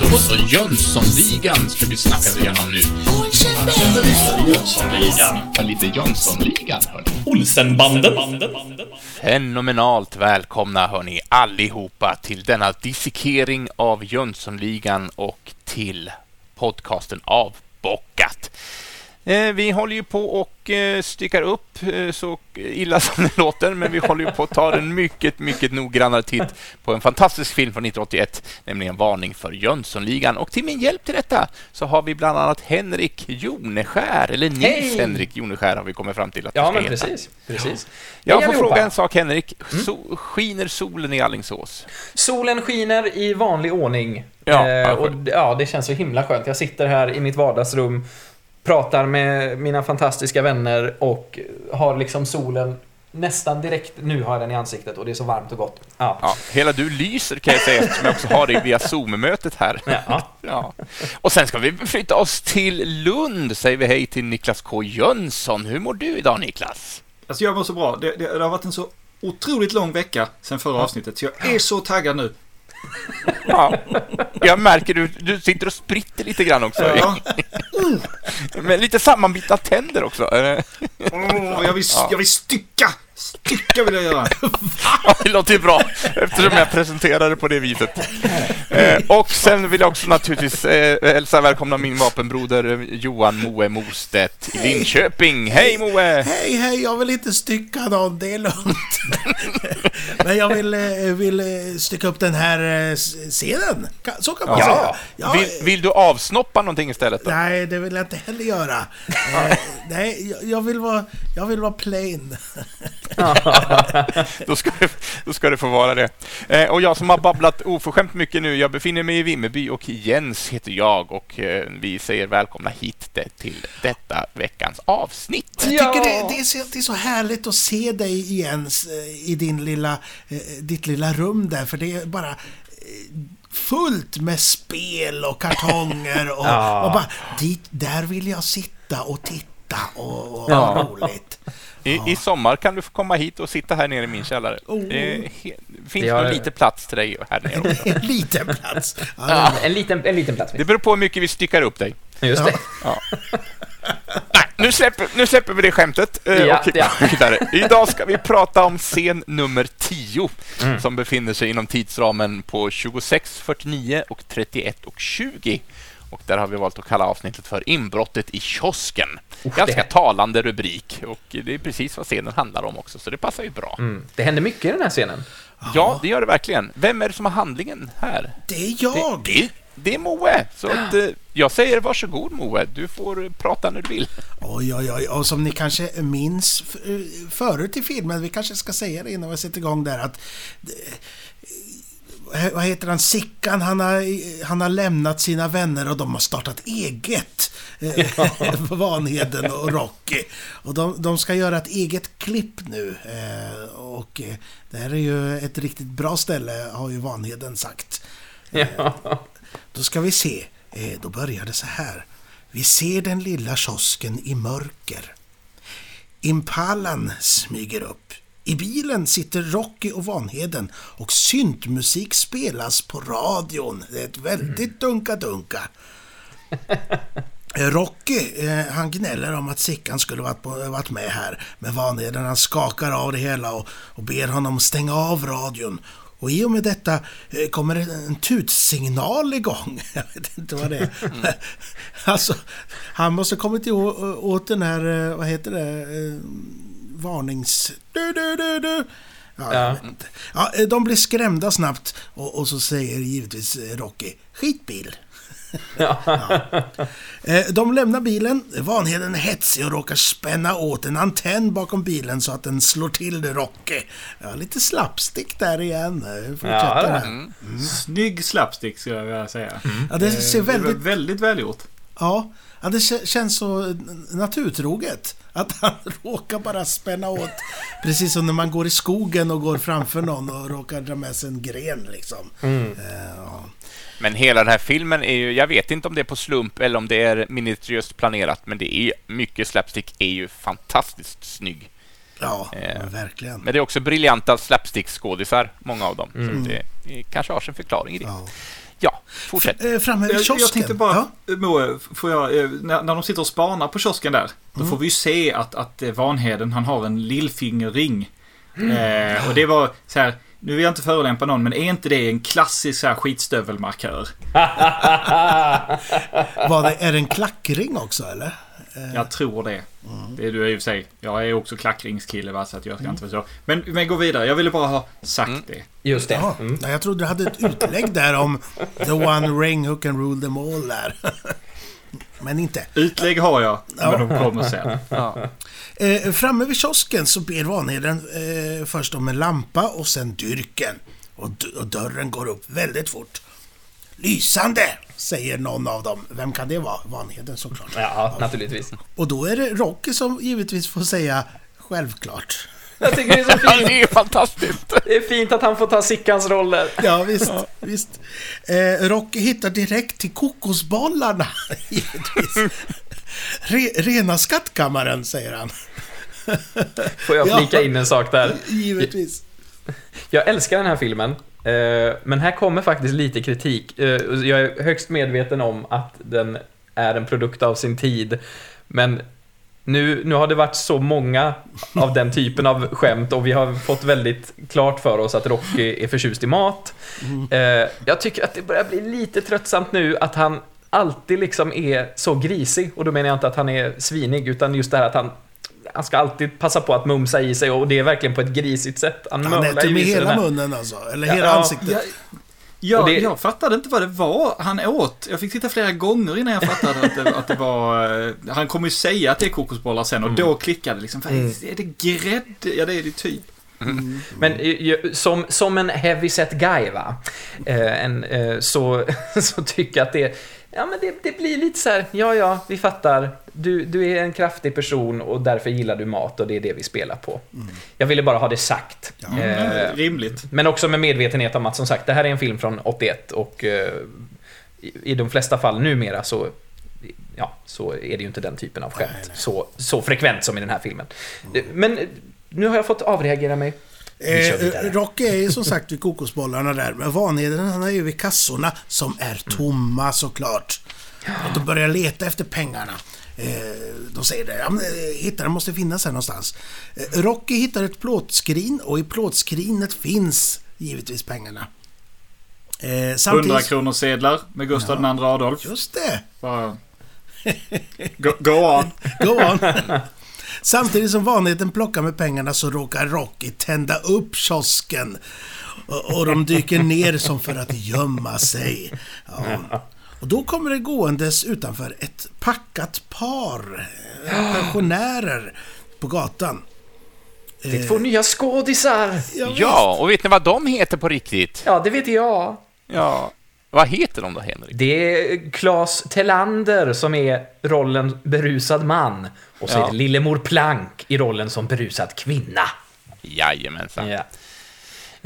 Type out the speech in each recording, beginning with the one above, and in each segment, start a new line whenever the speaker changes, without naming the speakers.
Då så, Jönssonligan ska vi snacka igenom nu. Jönssonligan. Ja, lite Jönssonligan, hörni.
Olsenbanden.
Fenomenalt välkomna hörni allihopa till denna dissekering av Jönssonligan och till podcasten Avbockat. Eh, vi håller ju på och eh, styckar upp eh, så illa som det låter, men vi håller ju på att ta en mycket, mycket noggrannare titt på en fantastisk film från 1981, nämligen Varning för Jönssonligan. Och till min hjälp till detta så har vi bland annat Henrik Joneskär, eller Nils
Hej!
Henrik Joneskär har vi kommit fram till att
Ja, men precis. precis.
Jag
Hej
får
allihopa.
fråga en sak, Henrik. So skiner solen i Allingsås?
Solen skiner i vanlig ordning.
Ja,
eh, och ja, det känns så himla skönt. Jag sitter här i mitt vardagsrum, pratar med mina fantastiska vänner och har liksom solen nästan direkt. Nu har jag den i ansiktet och det är så varmt och gott. Ja.
Ja, hela du lyser kan jag säga eftersom jag också har dig via Zoom-mötet här.
Ja.
Ja. Och sen ska vi flytta oss till Lund. Säger vi hej till Niklas K Jönsson. Hur mår du idag Niklas?
Alltså jag mår så bra. Det, det, det har varit en så otroligt lång vecka sen förra avsnittet. Så jag är så taggad nu.
Ja. Jag märker du, du sitter och spritter lite grann också.
Ja.
Men lite sammanbitna tänder också.
Åh, jag, vill, jag vill stycka! Stycka vill jag göra.
Det låter ju bra eftersom jag presenterar det på det viset. Eh, och sen vill jag också naturligtvis eh, hälsa välkomna min vapenbroder eh, Johan Moe Mostedt i Linköping. Hej Moe!
Hej, hej, jag vill inte stycka någon, det är lugnt. Men jag vill, vill stycka upp den här scenen. Så kan man
Ja.
säga. Ja,
Vill, vill du avsnoppa någonting istället? Då?
Nej, det vill jag inte heller göra. Eh, nej, jag- jag vill vara, jag vill vara plain.
Då, ska det, då ska det få vara det. Eh, och jag som har babblat oförskämt mycket nu, jag befinner mig i Vimmerby och Jens heter jag och eh, vi säger välkomna hit det, till detta veckans avsnitt.
Jag
Ja.
tycker det, det, är så, det är så härligt att se dig igen eh, i din lilla, eh, ditt lilla rum där, för det är bara eh, fullt med spel och kartonger och,
Ja.
och bara dit, där vill jag sitta och titta och, och
Ja.
ha roligt.
I, I sommar kan du få komma hit och sitta här nere i min källare.
Oh.
Det, finns
Det har-
nog lite plats till dig här nere också.
En liten plats. Ja, bra.
En, liten, en liten plats.
Det beror på hur mycket vi styckar upp dig.
Just det.
Nej, nu släpper, nu släpper vi det skämtet eh,
Ja,
och
ja.
Idag ska vi prata om scen nummer 10
Mm.
som befinner sig inom tidsramen på 26, 49 och 31 och 20. Och där har vi valt att kalla avsnittet för Inbrottet i kiosken. Ganska
det-
talande rubrik och det är precis vad scenen handlar om också, så det passar ju bra.
Mm. Det händer mycket i den här scenen.
Ja, det gör det verkligen. Vem är det som har handlingen här?
Det är jag.
Det, det, det är Moe. Så att, eh, jag säger varsågod Moe, du får prata när du vill.
Oj, oj, oj. Och som ni kanske minns eh, förut i filmen, vi kanske ska säga det innan vi sätter igång där, att eh, vad heter han, Sickan, han har, han har lämnat sina vänner och de har startat eget. Eh, Vanheden och Rocky. Och de, de ska göra ett eget klipp nu. Eh, Och eh, det här är ju ett riktigt bra ställe, har ju Vanheden sagt.
Ja.
Då ska vi se. Eh, Då börjar det så här. Vi ser den lilla kiosken i mörker. Impalan smyger upp. I bilen sitter Rocky och Vanheden och syntmusik spelas på radion. Det är ett väldigt dunka-dunka. Rocky, eh, han gnäller om att Sickan skulle varit, på, varit med här. Men Vanheden han skakar av det hela och, och ber honom stänga av radion. Och i och med detta eh, kommer en, tutsignal igång. Jag vet inte vad det är. Alltså, han måste kommit åt den här, eh, vad heter det, eh, varnings... Du, du, du, du. Ja,
Ja.
ja, eh, de blir skrämda snabbt och, och så säger givetvis eh, Rocky, skitbil. Eh, De lämnar bilen. Vanheden är hetsig och råkar spänna åt en antenn bakom bilen så att den slår till Rocky. Ja, lite slapstick där igen. Fortsätter
Ja,
här.
Mm.
Snygg slapstick skulle jag vilja säga.
Ja, det ser
det
väldigt...
väldigt välgjort.
Ja, ja det kä- känns så naturtroget. Att han råkar bara spänna åt. Precis som när man går i skogen och går framför någon och råkar dra med sig en gren liksom.
Mm.
Eh, ja.
Men hela den här filmen är ju, jag vet inte om det är på slump eller om det är minutiöst planerat, men det är mycket slapstick är ju fantastiskt snygg.
Ja,
Eh,
verkligen.
Men det är också briljanta slapstick-skådisar, många av dem.
Mm.
Så det, det kanske har sin förklaring i det.
Ja.
Ja, fortsätt.
Eh, Framme vid kiosken.
jag tänkte bara,
Ja.
Moe, får jag, eh, när, när de sitter och spanar på kiosken där, då får vi ju se att, att eh, Vanheden, han har en lillfingerring. Eh, och det var så här, nu vill jag inte förolämpa någon, men är inte det en klassisk så här skitstövelmarkör?
Var det, är det en klackring också eller? Eh,
Jag tror det. Det är du i och för sig. Jag är också klackringskille va, så att jag ska inte vara så. Men, men gå vidare, jag ville bara ha sagt
Mm.
det.
Just det.
Ja,
Mm.
jag trodde du hade ett utlägg där om the one ring who can rule them all där. Men inte.
Utlägg har jag, men de kommer sen.
Ja.
Eh, framme vid kiosken så ber Vanheden eh, först om en lampa och sen dyrken. Och, d- och dörren går upp väldigt fort. Lysande, säger någon av dem. Vem kan det vara? Vanheden såklart.
Ja, naturligtvis.
Och då är det Rocky som givetvis får säga självklart.
Jag tycker det är så
Ja,
fint.
det är fantastiskt.
Det är fint att han får ta Sickans roller.
Ja, visst. visst. Eh, Rocky hittar direkt till kokosbollarna, givetvis. Re, rena skattkammaren, säger han.
Får jag
Ja.
flika in en sak där?
Givetvis.
Jag älskar den här filmen. Eh, Men här kommer faktiskt lite kritik. Eh, Jag är högst medveten om att den är en produkt av sin tid. Men nu, nu har det varit så många av den typen av skämt och vi har fått väldigt klart för oss att Rocky är förtjust i mat. Eh, Jag tycker att det börjar bli lite tröttsamt nu att han alltid liksom är så grisig. Och då menar jag inte att han är svinig, utan just det här att han han ska alltid passa på att mumsa i sig och det är verkligen på ett grisigt sätt. Han,
Han äter med hela munnen alltså. Eller
Ja,
hela
ja.
ansiktet.
Jag, jag,
Och det-
jag fattade inte vad det var han åt. Jag fick titta flera gånger innan jag fattade att det, att det var... eh, Han kommer ju säga att det är kokosbollar sen och då klickade det liksom.
Mm.
Är det grädde? Ja, det är det typ.
Men eh, som, som en heavy set guy, va? Eh, en, eh, så, så tycker jag att det, ja, men det, det blir lite så här, ja, ja, vi fattar. Du, du är en kraftig person och därför gillar du mat och det är det vi spelar på. Jag ville bara ha det sagt.
Ja.
Eh,
Rimligt.
men också med medvetenhet om att som sagt, det här är en film från 81 och eh, i, i de flesta fall numera så Ja, så är det ju inte den typen av skämt
Nej, nej.
Så, så frekvent som i den här filmen. Eh, Men nu har jag fått avreagera mig. Vidare.
Eh, Rocky är ju som sagt vid kokosbollarna där, men Vanheden han är ju vid kassorna som är tomma såklart. Och de börjar leta efter pengarna. Eh, de säger det, ja, eh, hitta, den måste finnas här någonstans. Eh, Rocky hittar ett plåtskrin och i plåtskrinet finns givetvis pengarna. Eh,
100
samtidigt...
kronor sedlar med Gustav
Ja.
II Adolf.
Just det!
Bara... Go, go on.
Go on. Samtidigt som vanligheten plockar med pengarna så råkar Rocky tända upp kiosken. Och, och de dyker ner som för att gömma sig. Ja. Och då kommer det gåendes utanför ett packat par. eh, Pensionärer på gatan.
Det är två nya skådisar!
Ja,
Ja, och vet ni vad de heter på riktigt?
Ja, det vet jag.
Ja, vad heter de då, Henrik?
Det är Claes Tellander som är rollen berusad man. Och så
Ja.
är det Lillemor Plank i rollen som berusad kvinna.
Jajamensan.
Ja.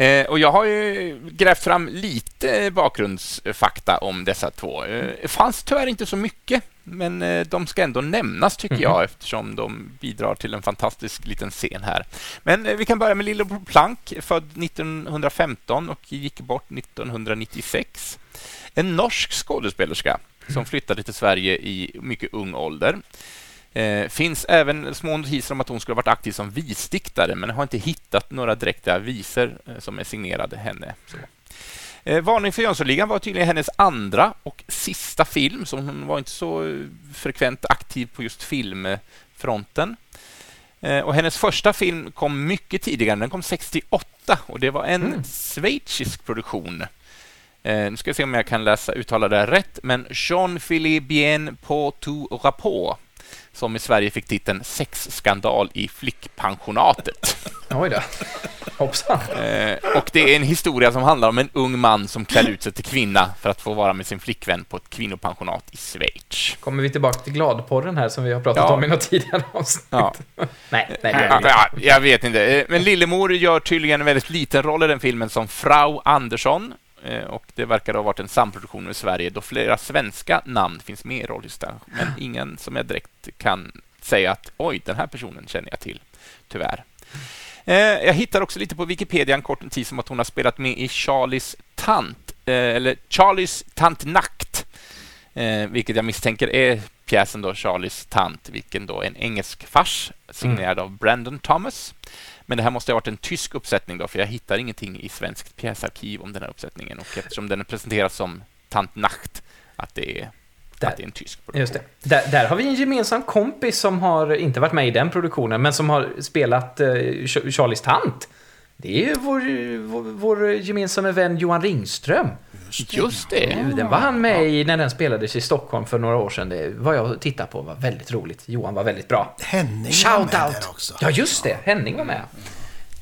Eh, och jag har ju grävt fram lite bakgrundsfakta om dessa två. Eh, Det fanns tyvärr inte så mycket, men eh, de ska ändå nämnas tycker jag eftersom de bidrar till en fantastisk liten scen här. Men eh, vi kan börja med Lillebror Plank, född 1915 och gick bort 1996. En norsk skådespelerska som flyttade till Sverige i mycket ung ålder. Eh, finns även små notiser om att hon skulle ha varit aktiv som visdiktare, men har inte hittat några direkta visor eh, som är signerade henne. Så. Eh, Varning för Jönssonligan var tydligen hennes andra och sista film, så hon var inte så eh, frekvent aktiv på just filmfronten. Eh, och hennes första film kom mycket tidigare, den kom 68 och det var en schweizisk produktion. Eh, nu ska vi se om jag kan läsa uttala det här rätt, men Jean-Philippe Bien på tout rapport som i Sverige fick titeln Sexskandal i flickpensionatet.
Oj då. Hoppsan.
Eh, och det är en historia som handlar om en ung man som klär ut sig till kvinna för att få vara med sin flickvän på ett kvinnopensionat i Schweiz.
Kommer vi tillbaka till gladporren här som vi har pratat
Ja.
om i något tidigare avsnitt?
Ja.
Nej, nej, det gör
Ja,
vi inte.
ja, jag vet inte. Eh, Men Lillemor gör tydligen en väldigt liten roll i den filmen som Frau Andersson. Eh, Och det verkar ha varit en samproduktion med Sverige då flera svenska namn finns med i rolllistan. Men ingen som jag direkt kan säga att oj, den här personen känner jag till. Tyvärr. Eh, jag hittar också lite på Wikipedia en kort tid som att hon har spelat med i Charlies tant, eh, eller Charlies tant Nakt, eh, vilket jag misstänker är pjäsen då Charlies tant, vilken då är en engelsk fars signerad av Brandon Thomas. Men det här måste ha varit en tysk uppsättning då, för jag hittar ingenting i svenskt pjäsarkiv om den här uppsättningen och eftersom den presenteras som Tant Nacht, att det är,
Där.
att det är en tysk produktion.
Just det. Där, där har vi en gemensam kompis som har inte varit med i den produktionen, men som har spelat eh, Ch- Charlies tant. Det är ju vår, vår, vår gemensamma vän Johan Ringström.
Just det.
Du, Den var han med i när den spelades i Stockholm för några år sedan. Det var jag tittade på. var väldigt roligt. Johan var väldigt bra.
Henning var
Shout
med
out!
där också.
Ja, just det. Henning var med.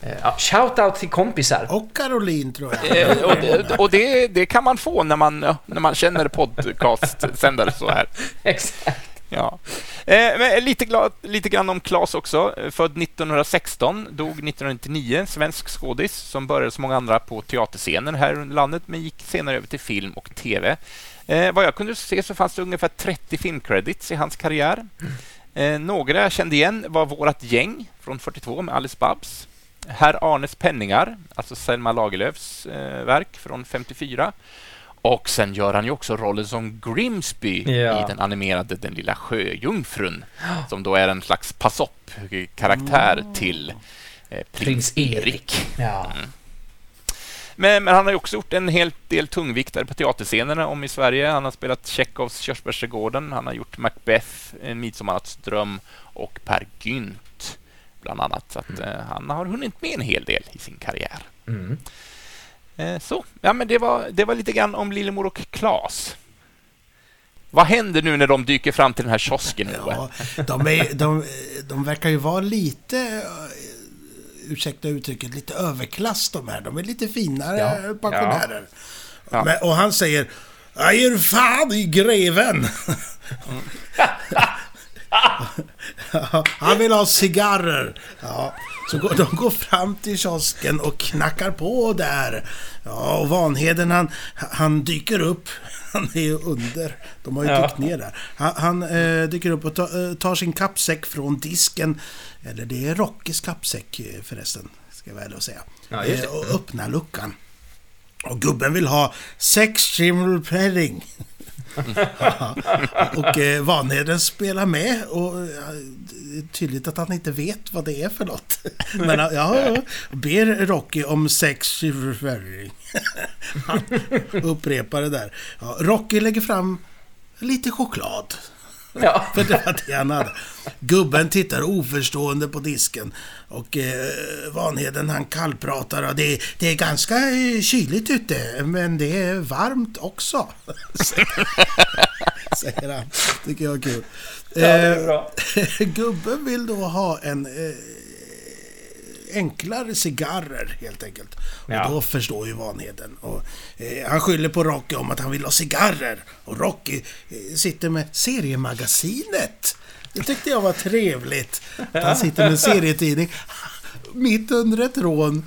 Eh, Ja, shout out till kompisar.
Och Caroline tror jag.
Eh, och det, och det, det kan man få när man, ja, när man känner podcastsändare så här.
Exakt.
Ja. Eh, men lite, glad, lite grann om Claes också. Eh, född 1916, dog 1999. Svensk skådis som började som många andra på teaterscenen här i landet men gick senare över till film och TV. Eh, vad jag kunde se så fanns det ungefär 30 filmcredits i hans karriär. Eh, några jag kände igen var Vårat gäng från 42 med Alice Babs. Herr Arnes penningar, alltså Selma Lagerlöfs eh, verk från 54. Och sen gör han ju också rollen som Grimsby
Ja.
i den animerade Den lilla sjöjungfrun, som då är en slags pass-up-karaktär till eh, prins,
Prins Erik. Ja.
Men, men han har ju också gjort en hel del tungviktare på teaterscenerna om i Sverige. Han har spelat Tjechovs Körsbärsträdgården, han har gjort Macbeth, En midsommarnattsdröm och Per Gynt, bland annat. Så att, eh, han har hunnit med en hel del i sin karriär.
Mm.
Eh, så, ja men det var, det var lite grann om Lillemor och Klas. Vad händer nu när de dyker fram till den här kiosken?
Ja, de, är, de, de verkar ju vara lite, eh, ursäkta uttrycket, lite överklass de här. De är lite finare
Ja.
pensionärer.
Ja.
Men, och han säger Jag ger fan i greven! Ja, han vill ha cigarrer. Ja, så går, de går fram till kiosken och knackar på där. Ja, och Vanheden han, han dyker upp. Han är ju under. De har ju
Ja.
dykt ner där. Han, han eh, dyker upp och ta, eh, tar sin kappsäck från disken. Eller det är Rockys kappsäck eh, förresten, ska jag väl säga.
Ja.
Eh, och öppnar luckan. Och gubben vill ha sex shimmer penning. Ja, och eh, Vanheden spelar med och det är tydligt att han inte vet vad det är för något. Men ja, ja, ber Rocky om sex. Han upprepar det där. Ja, Rocky lägger fram lite choklad.
Ja.
För det var det han hade. Gubben tittar oförstående på disken. Och eh, Vanheden han kallpratar och det, det är ganska eh, kyligt ute, men det är varmt också. Säger han. Tycker jag är kul.
Ja, det är
Eh. Gubben vill då ha en eh, enklare cigarrer helt enkelt.
Ja.
Och då förstår ju Vanheden. Och, eh, han skyller på Rocky om att han vill ha cigarrer. Och Rocky eh, sitter med seriemagasinet. Det tyckte jag var trevligt. Att han sitter med en serietidning mitt under ett rån.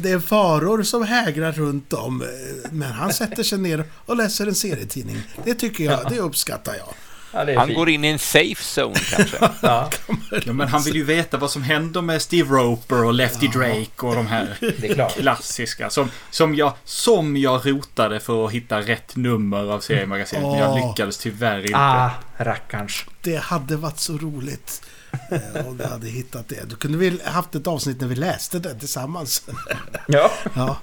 Det är faror som hägrar runt om. eh, Men han sätter sig ner och läser en serietidning. Det tycker jag, det uppskattar jag.
Ja,
Han
fint.
går in i en safe zone kanske.
Ja,
Ja, men han vill ju veta vad som händer med Steve Roper och Lefty Drake och de här klassiska. Som, som, jag, som jag rotade för att hitta rätt nummer av seriemagasinet. Men jag lyckades tyvärr inte.
Ah, rackarns.
Det hade varit så roligt om du hade hittat det. Du kunde väl haft ett avsnitt när vi läste det tillsammans.
Ja.
Ja.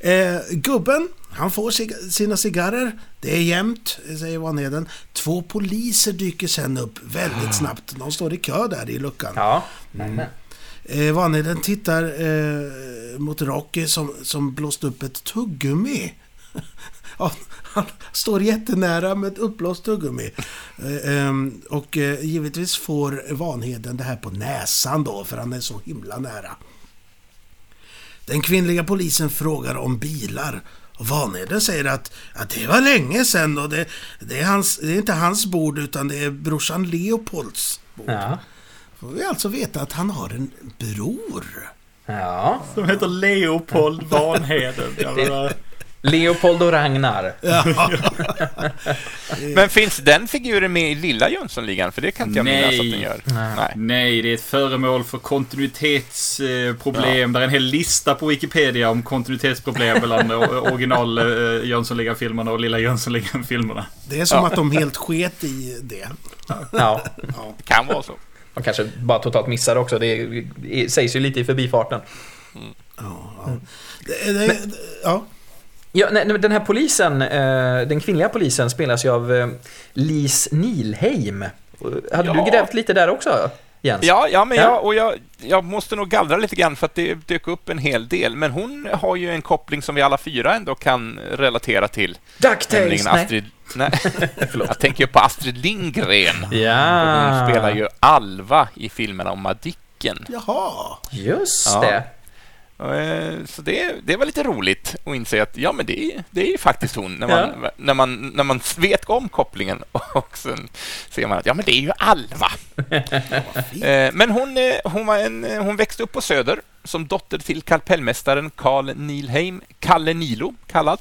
Eh, gubben, han får sina cigarrer. Det är jämnt, säger Vanheden. Två poliser dyker sen upp väldigt snabbt. De står i kö där i luckan.
Ja. Nämen.
Eh, Vanheden tittar eh, mot Rocky som, som blåst upp ett tuggummi. han står jättenära med ett uppblåst tuggummi. Eh, ehm, och eh, givetvis får Vanheden det här på näsan då, för han är så himla nära. Den kvinnliga polisen frågar om bilar. Och Vanheden säger att, att det var länge sedan och det, det, är hans, det är inte hans bord utan det är brorsan Leopolds bord.
Ja.
Får vi alltså veta att han har en bror.
Ja.
Som heter Leopold Vanheden.
Leopold och Ragnar.
Men finns den figuren med i lilla Jönssonligan? För det kan inte jag minnas att den gör. Nej.
Nej, det är ett föremål för kontinuitetsproblem.
Ja.
Där är en hel lista på Wikipedia om kontinuitetsproblem mellan original eh, Jönssonligan-filmerna och lilla Jönssonligan-filmerna.
Det är som
Ja.
att de helt sket i det.
Ja,
Det kan vara så.
man kanske bara totalt missade också. Det, sägs ju lite i förbifarten.
Ja, ja. Det, det, ja.
Ja, nej, nej, den här polisen, eh, den kvinnliga polisen spelas ju av eh, Lis Nilheim. Hade
Ja.
du grävt lite där också, Jens?
Ja, ja, men
Ja.
Jag, och jag, jag måste nog gallra lite grann för att det dök upp en hel del. Men hon har ju en koppling som vi alla fyra ändå kan relatera till.
Ducktails! Nej.
Astrid... Nej, jag tänker ju på Astrid Lindgren.
Ja,
Hon spelar ju Alva i filmerna om Madicken.
Jaha.
Just
Ja.
det.
Eh, Så det, det var lite roligt att inse att ja, men det, är- det är ju faktiskt hon när man, när man, när man vet om kopplingen och sen ser man att ja, men det är ju Alva. Eh, Men hon, eh, hon, var en, hon växte upp på Söder som dotter till kapellmästaren Carl Nilheim, Kalle Nilo kallad,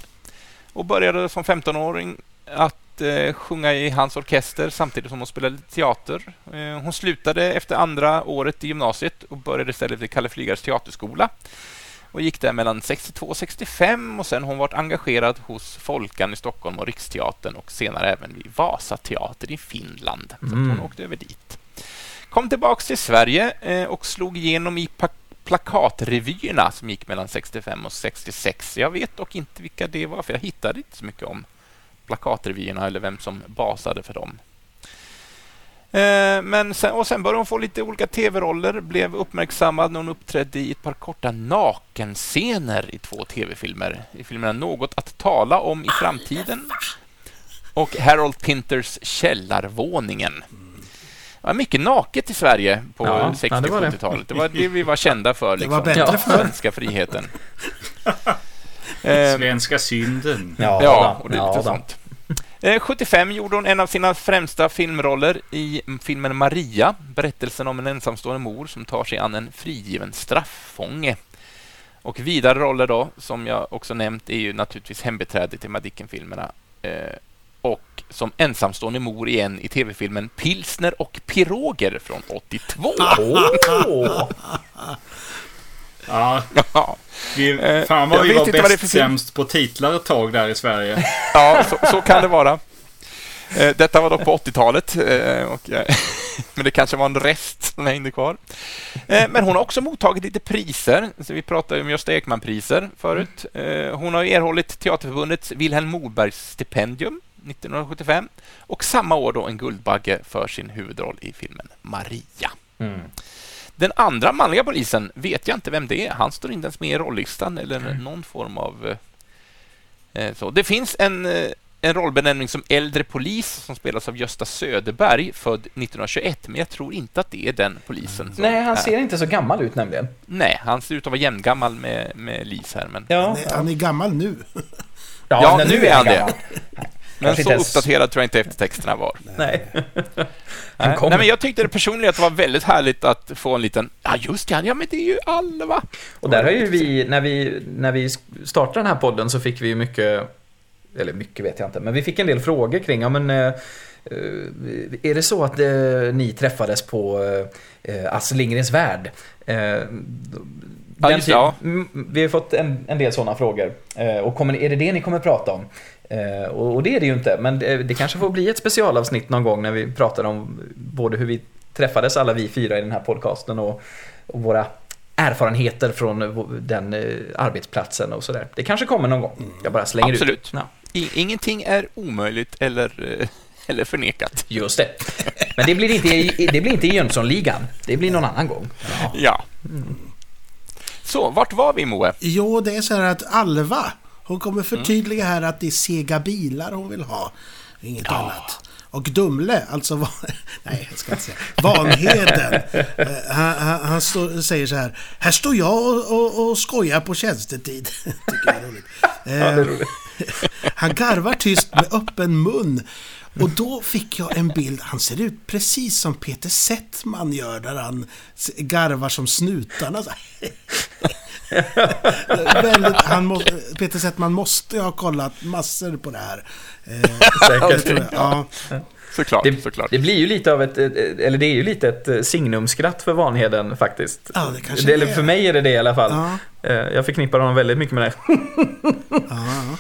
och började som 15-åring att eh, sjunga i hans orkester samtidigt som hon spelade teater. Eh, hon slutade efter andra året i gymnasiet och började istället vid Kalle Flygares teaterskola och gick där mellan 62 och 65 och sen har hon varit engagerad hos Folkan i Stockholm och Riksteatern och senare även vid Vasateatern i Finland. Så hon
Mm.
åkte över dit. Kom tillbaks till Sverige eh, och slog igenom i plakatrevyerna som gick mellan 65 och 66. Jag vet dock inte vilka det var, för jag hittade inte så mycket om plakatrevyerna eller vem som basade för dem. Eh, Men sen, och sen började hon få lite olika tv-roller, blev uppmärksammad när hon uppträdde i ett par korta nakenscener i två tv-filmer. I filmerna Något att tala om i framtiden och Harold Pinters Källarvåningen. Det var mycket naket i Sverige på
Ja,
60
ja, det var det.
70-talet. Det var det vi var kända för.
Det
Liksom.
var bättre
Ja.
förr.
Svenska friheten. Eh,
Svenska synden.
Ja,
Ja, och det är
ja,
lite sånt. Eh, 75 gjorde hon en av sina främsta filmroller i filmen Maria, berättelsen om en ensamstående mor som tar sig an en frigiven straffånge. Och vidare roller då, som jag också nämnt, är ju naturligtvis hembiträdet i Madicken-filmerna. Eh, och som ensamstående mor igen i tv-filmen Pilsner och piroger från 82.
Åh!
Ja,
Ja,
vi,
Eh,
fan
jag
vad vi var
vad
bäst sämst på titlar ett tag där i Sverige.
Ja, så, så kan det vara. Eh, Detta var dock på 80-talet, eh, och, men det kanske var en rest som hängde kvar. Men hon har också mottagit lite priser. Så vi pratade om Gösta Ekman-priser förut. Hon har erhållit Teaterförbundets Vilhelm Mobergs stipendium 1975 och samma år då en Guldbagge för sin huvudroll i filmen Maria.
Mm.
Den andra manliga polisen vet jag inte vem det är. Han står inte ens med i rollistan eller någon form av... eh, eh, så. Det finns en, eh, en rollbenämning som äldre polis som spelas av Gösta Söderberg, född 1921, men jag tror inte att det är den polisen.
Nej, han
är.
ser inte så gammal ut nämligen.
Nej, han ser ut att vara jämngammal med, med Lis här, men,
Ja,
Han är, han är gammal nu.
Ja,
men
nu är han det. Men så
ens-
uppdaterad tror jag inte eftertexterna var.
Nej.
Nej. Men jag tyckte det personligen att det var väldigt härligt att få en liten... Ja, just det, ja, men det är ju Alva.
Och där har ju vi, när vi, när vi startade den här podden så fick vi ju mycket, eller mycket vet jag inte, men vi fick en del frågor kring, ja men eh, eh, är det så att eh, ni träffades på eh, Astrid Lindgrens Värld? Den
just
typ-
ja.
Mm, Vi har fått en, en del sådana frågor. Och kommer, är det det ni kommer prata om? Eh, och, och det är det ju inte, men det, det kanske får bli ett specialavsnitt någon gång när vi pratar om både hur vi träffades alla vi fyra i den här podcasten och, och våra erfarenheter från den eh, arbetsplatsen och sådär. Det kanske kommer någon gång. Jag bara slänger
Absolut.
ut. Ja,
I, ingenting är omöjligt eller, eh, eller förnekat.
just det. Men det blir inte det blir inte i Jönssonligan. Det blir någon annan gång.
Ja. Så, vart var vi, Moe?
Jo, det är så här att Alva, hon kommer förtydliga här att det är sega bilar hon vill ha. Inget annat. Och Dumle, alltså Nej, jag ska inte säga. Vanheden. eh, han han, han står, säger så här. Här står jag och, och, och skojar på tjänstetid. Tycker jag är roligt. Eh, han garvar tyst med öppen mun. Och då fick jag en bild, han ser ut precis som Peter Settman gör där han garvar som snutarna. Väldigt, han må, Peter Settman måste ha kollat massor på det här. Eh, det jag. Ja.
Såklart,
Det,
såklart.
det blir ju lite av ett, eller det är ju lite ett eh, signumskratt för Vanheden faktiskt.
Ja, det kanske
det, eller för mig är det det i alla fall.
Ja,
Eh, Jag förknippar honom väldigt mycket med det.
ja,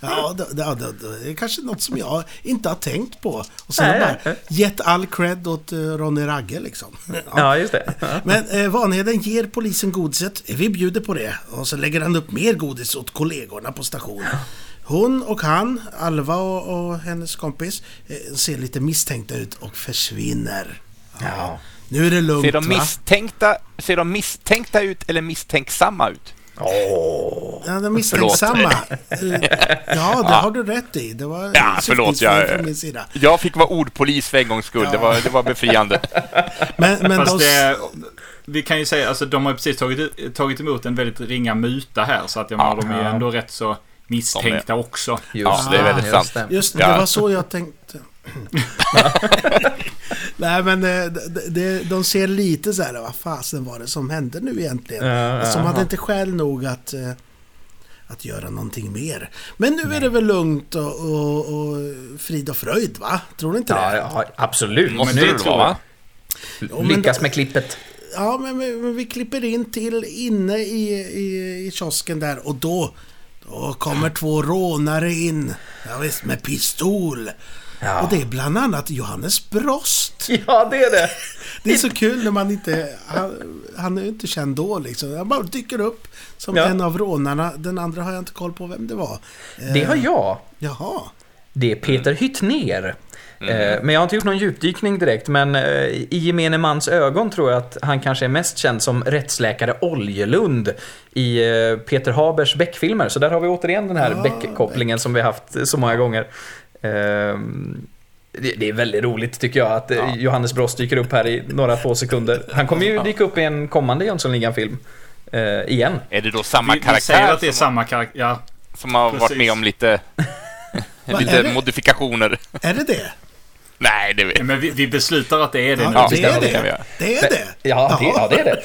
ja. Ja, det, det, det, det är kanske något som jag inte har tänkt på. Och sen
Nej,
har bara
nej.
gett all cred åt uh, Ronny Ragge liksom. Ja.
Ja, just det.
Men eh, Vanheden ger polisen godiset. Vi bjuder på det. Och så lägger han upp mer godis åt kollegorna på stationen. Hon och han, Alva och, och hennes kompis, eh, ser lite misstänkta ut och försvinner.
Ja.
Nu är det lugnt
Ser de,
va?
misstänkta, ser de misstänkta ut eller misstänksamma ut?
Åh.
Ja, de misstänksamma. Eh, Ja, det har du rätt i. Det var
Ja, förlåt, jag-
från min sida.
Jag fick vara ordpolis för en gångs skull. Det, var, det var befriande.
Men, men
Fast
de...
det, vi kan ju säga, alltså de har precis tagit, tagit emot en väldigt ringa muta här. Så att jag
Ja.
de är ändå rätt så misstänkta också.
Just
Ja, det är väldigt sant.
det.
Just det,
Ja.
det var så jag tänkte. Nej men eh, de, de, de ser lite så här, vad fasen var det som hände nu egentligen?
Ja,
Alltså, de hade inte skäl nog att, eh, att göra någonting mer. Men nu är det väl lugnt och, och, och frid och fröjd va? Tror du inte
Ja,
det?
ja, absolut.
Måste
det
det vara,
Lyckas
det-
med klippet.
Ja, men, men, men vi klipper in till inne i, i, i kiosken där och då, då kommer två rånare in. Ja, visst, med pistol.
Ja.
Och det är bland annat Johannes Brost.
Ja, det är det.
Det är så kul när man inte... Han, han är ju inte känd då liksom. Han bara dyker upp som
Ja.
en av rånarna. Den andra har jag inte koll på vem det var.
Det
Eh,
har jag.
Jaha.
Det är Peter Hyttner. Eh, Men jag har inte gjort någon djupdykning direkt, men eh, i gemene mans ögon tror jag att han kanske är mest känd som rättsläkare Oljelund i eh, Peter Habers Beck-filmer. Så där har vi återigen den här
Ah,
Beck-kopplingen som vi har haft så många gånger. Ehm, Det är väldigt roligt tycker jag att eh, Johannes Brost dyker upp här i några få sekunder. Han kommer ju dyka upp i en kommande Jönssonligan-film. eh, igen.
Är det då samma
Vi, vi säger
karaktär
att det är samma karaktär. Ja,
som har varit
Precis.
med om lite,
är
lite
det?
modifikationer?
Är det det?
Nej, det vet
men vi, vi beslutar att det är det
Ja,
nu.
Ja,
det är
det
det. Det är det.
Ja, det, ja, det är det.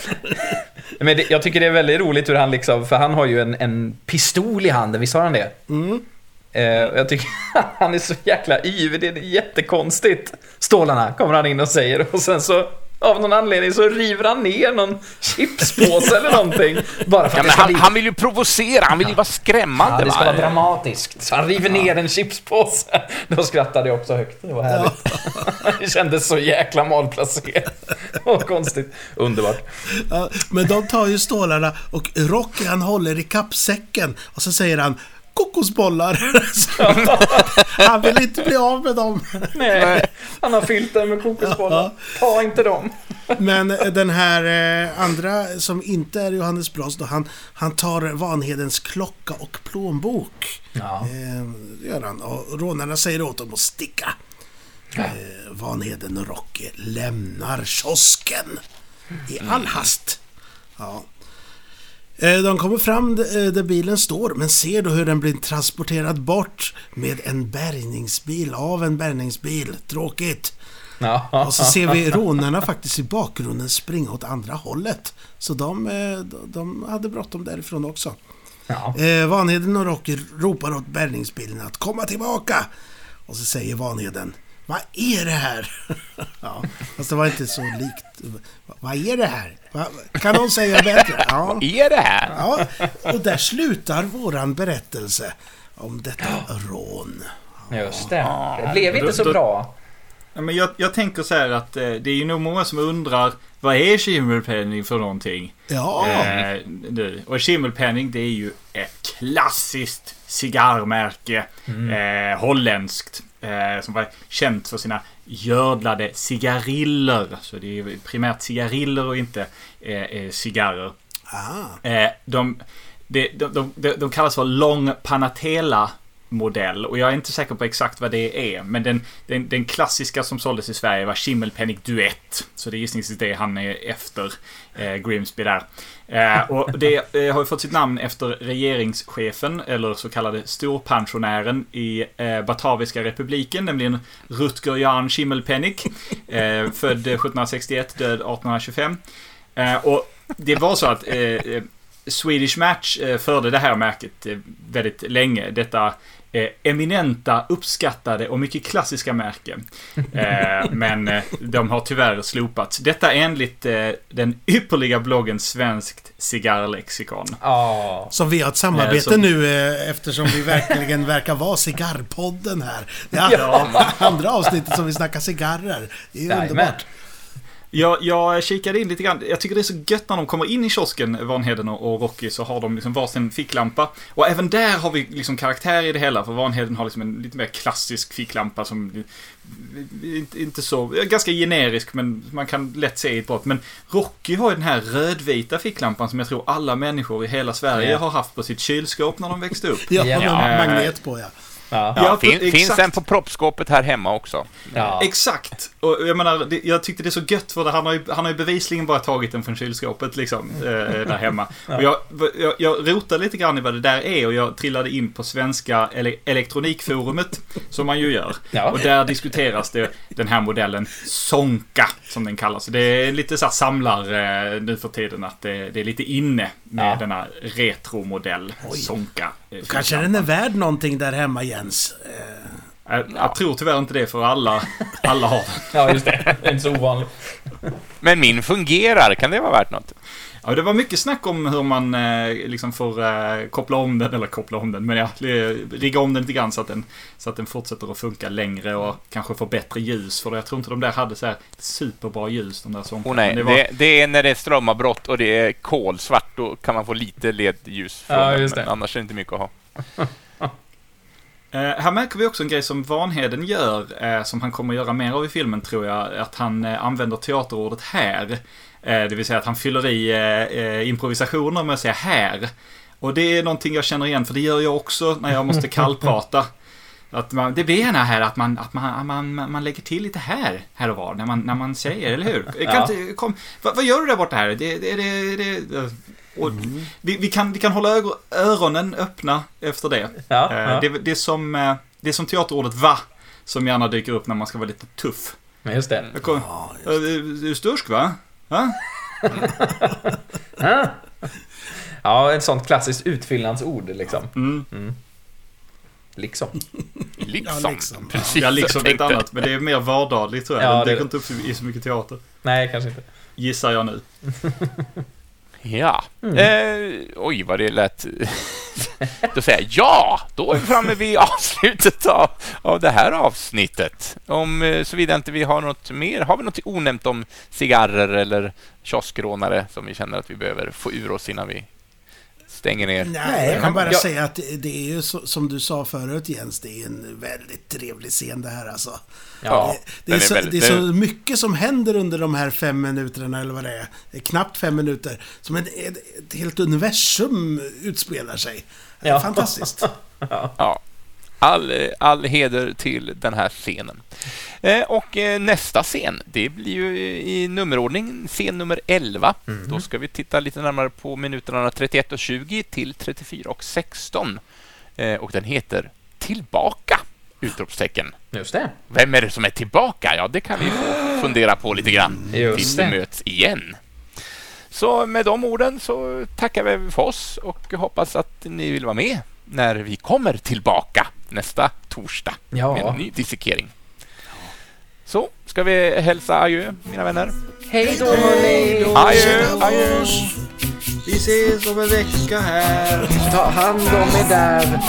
Men det, jag tycker det är väldigt roligt hur han liksom, för han har ju en, en pistol i handen, visst har han det?
Mm.
Eh, jag tycker han är så jäkla yvig, det är jättekonstigt. Stålarna kommer han in och säger och sen så av någon anledning så river han ner någon chipspåse eller någonting. Bara för
Ja,
att ska
han,
bli...
han vill ju provocera, han vill ju vara skrämmande.
Ja, det ska
va?
vara dramatiskt. Så han river ner en chipspåse. Då skrattade jag också högt. Det var härligt. Det kändes så jäkla malplacerat. Och konstigt. Underbart.
Ja, men de tar ju stålarna och Rocky han håller i kappsäcken och så säger han kokosbollar. Han vill inte bli av med dem.
Nej, han har fyllt den med kokosbollar. Ta inte dem.
Men den här eh, andra som inte är Johannes Brost då, han, han tar Vanhedens klocka och plånbok.
Ja.
Eh, gör han. Och rånarna säger åt dem att sticka. Eh, Vanheden och Rocky lämnar kiosken i all hast. Ja. Eh, De kommer fram eh, där bilen står men ser då hur den blir transporterad bort med en bärgningsbil, av en bärgningsbil. Tråkigt.
Ja.
Och så ser vi rånarna faktiskt i bakgrunden springa åt andra hållet. Så de, eh, de- de hade bråttom därifrån också.
Ja.
Eh, Vanheden och Rocky ropar åt bärgningsbilen att komma tillbaka. Och så säger Vanheden Vad är det här? ja, fast det var inte så likt. Vad är det här? Kan någon säga bättre? Ja.
Vad är det här?
ja, och där slutar våran berättelse om detta rån.
Just det. Det blev inte så bra.
Ja, men jag, jag tänker så här att eh, det är ju nog många som undrar vad är skimmelpenning för någonting?
Ja,
Eh, nu. Och skimmelpenning det är ju ett klassiskt cigarrmärke. Eh, holländskt. Eh, som var känt för sina gördlade cigariller. Så det är primärt cigariller och inte eh, eh, cigarrer.
ah,
Eh, de, de, de, de kallas för Long Panatela modell och jag är inte säker på exakt vad det är. Men den, den, den klassiska som såldes i Sverige var Schimmelpenning Duett. Så det är gissningsvis det han är efter eh, Grimsby där. Eh, och det eh, har ju fått sitt namn efter regeringschefen, eller så kallade storpensionären i eh, Bataviska republiken, nämligen Rutger Jan Schimmelpenning. Eh, född 1761, död 1825. Eh, och det var så att eh, eh, Swedish Match eh, förde det här märket eh, väldigt länge. Detta eh, eminenta, uppskattade och mycket klassiska märke. Eh, men eh, de har tyvärr slopats. Detta enligt eh, den ypperliga bloggen Svenskt cigarrlexikon.
Ja.
Som vi har ett samarbete
Eh, så-
nu eh, eftersom vi verkligen verkar vara cigarrpodden här. Det är
Ja.
andra avsnittet som vi snackar cigarrer. Det är underbart.
Jag, jag kikade in lite grann. Jag tycker det är så gött när de kommer in i kiosken, Vanheden och, Rocky, så har de liksom varsin ficklampa. Och även där har vi liksom karaktär i det hela, för Vanheden har liksom en lite mer klassisk ficklampa som inte, inte så, ganska generisk, men man kan lätt se i ett brott. Men Rocky har ju den här rödvita ficklampan som jag tror alla människor i hela Sverige
Ja.
har haft på sitt kylskåp när de växte upp.
Ja,
Ja.
med magnet på ja.
Ja.
Ja, fin,
exakt.
finns en på proppskåpet här hemma också.
Ja.
Exakt! Och jag menar, det, jag tyckte det är så gött för det, han, har ju, han har ju bevisligen bara tagit den från kylskåpet liksom, eh, där hemma. Och jag, jag, jag rotade lite grann i vad det där är och jag trillade in på svenska ele, elektronikforumet, som man ju gör.
Ja.
Och där diskuteras det den här modellen Sonka, som den kallas. Det är lite så här samlar eh, nu för tiden att det, det är lite inne med
Ja.
denna retromodell Sonka. eh,
Kanske den är värd någonting där hemma Jens. Eh,
Jag, jag tror tyvärr inte det för alla, alla har den.
ja, just det. Det är inte så ovanligt.
Men min fungerar, kan det vara värt något?
Ja, det var mycket snack om hur man eh, liksom får eh, koppla om den, eller koppla om den, men ja, rigga om den lite grann så att den, så att den fortsätter att funka längre och kanske får bättre ljus. För jag tror inte de där hade så här superbra ljus, de där som
Åh nej,
det
det,
var,
det, är när det är strömavbrott och det är kolsvart, då kan man få lite ledljus från
Ja,
den, men
det.
annars är det inte mycket att ha.
Eh, här märker vi också en grej som Vanheden gör, som han kommer att göra mer av i filmen tror jag, att han använder teaterordet här. Eh, det vill säga att han fyller i eh, eh, improvisationer med att säga här. Och det är någonting jag känner igen, för det gör jag också när jag måste kallprata. Att man, det blir gärna här att man, att man, man, man lägger till lite här, här och var, när man, när man säger, eller hur? Kan
Ja.
inte, kom, vad, vad gör du där borta här? Det, det, det, det, och vi, vi, kan, vi kan hålla öronen öppna efter det.
Ja, ja.
Det, det, är som, det är som teaterordet va, som gärna dyker upp när man ska vara lite tuff.
Men just det.
Jag kom,
ja,
"Eh, du är stursk va?
Ja. Ja, ett sånt klassiskt utfyllnadsord liksom.
Mm.
Liksom.
Liksom.
Ja, liksom.
Precis,
Ja, liksom är ett annat, men det är mer vardagligt tror jag.
Ja,
det dyker inte upp i så mycket teater.
Nej, kanske inte.
Gissar jag nu.
Ja.
Mm.
Eh, oj, vad det lät... då säger jag ja! Då är vi framme vid avslutet av, av det här avsnittet. Om eh, såvida inte vi har något mer. Har vi något onämnt om cigarrer eller kioskrånare som vi känner att vi behöver få ur oss innan vi stänger ner?
Nej, jag kan bara
Ja.
säga att det är ju så, som du sa förut Jens, det är en väldigt trevlig scen det här alltså.
Ja,
det, det, är
den är
så,
väldigt-
det är så mycket som händer under de här fem minuterna eller vad det är. Det är knappt fem minuter. Som ett, ett, ett helt universum utspelar sig.
Ja.
Fantastiskt.
Ja. All, all heder till den här scenen. Eh, och eh, nästa scen, det blir ju i nummerordning scen nummer 11. Då ska vi titta lite närmare på minuterna 31 och 20 till 34 och 16. Eh, och den heter Tillbaka! Utropstecken.
Just det.
Vem är det som är tillbaka? Ja, det kan vi fundera på lite grann
Just
tills vi möts igen. Så med de orden så tackar vi för oss och hoppas att ni vill vara med när vi kommer tillbaka nästa torsdag
Ja.
med en ny dissekering. Så, ska vi hälsa adjö, mina vänner?
Hej då hörni!
Adjö, adjö!
Vi ses om en vecka här.
Ta hand om er där.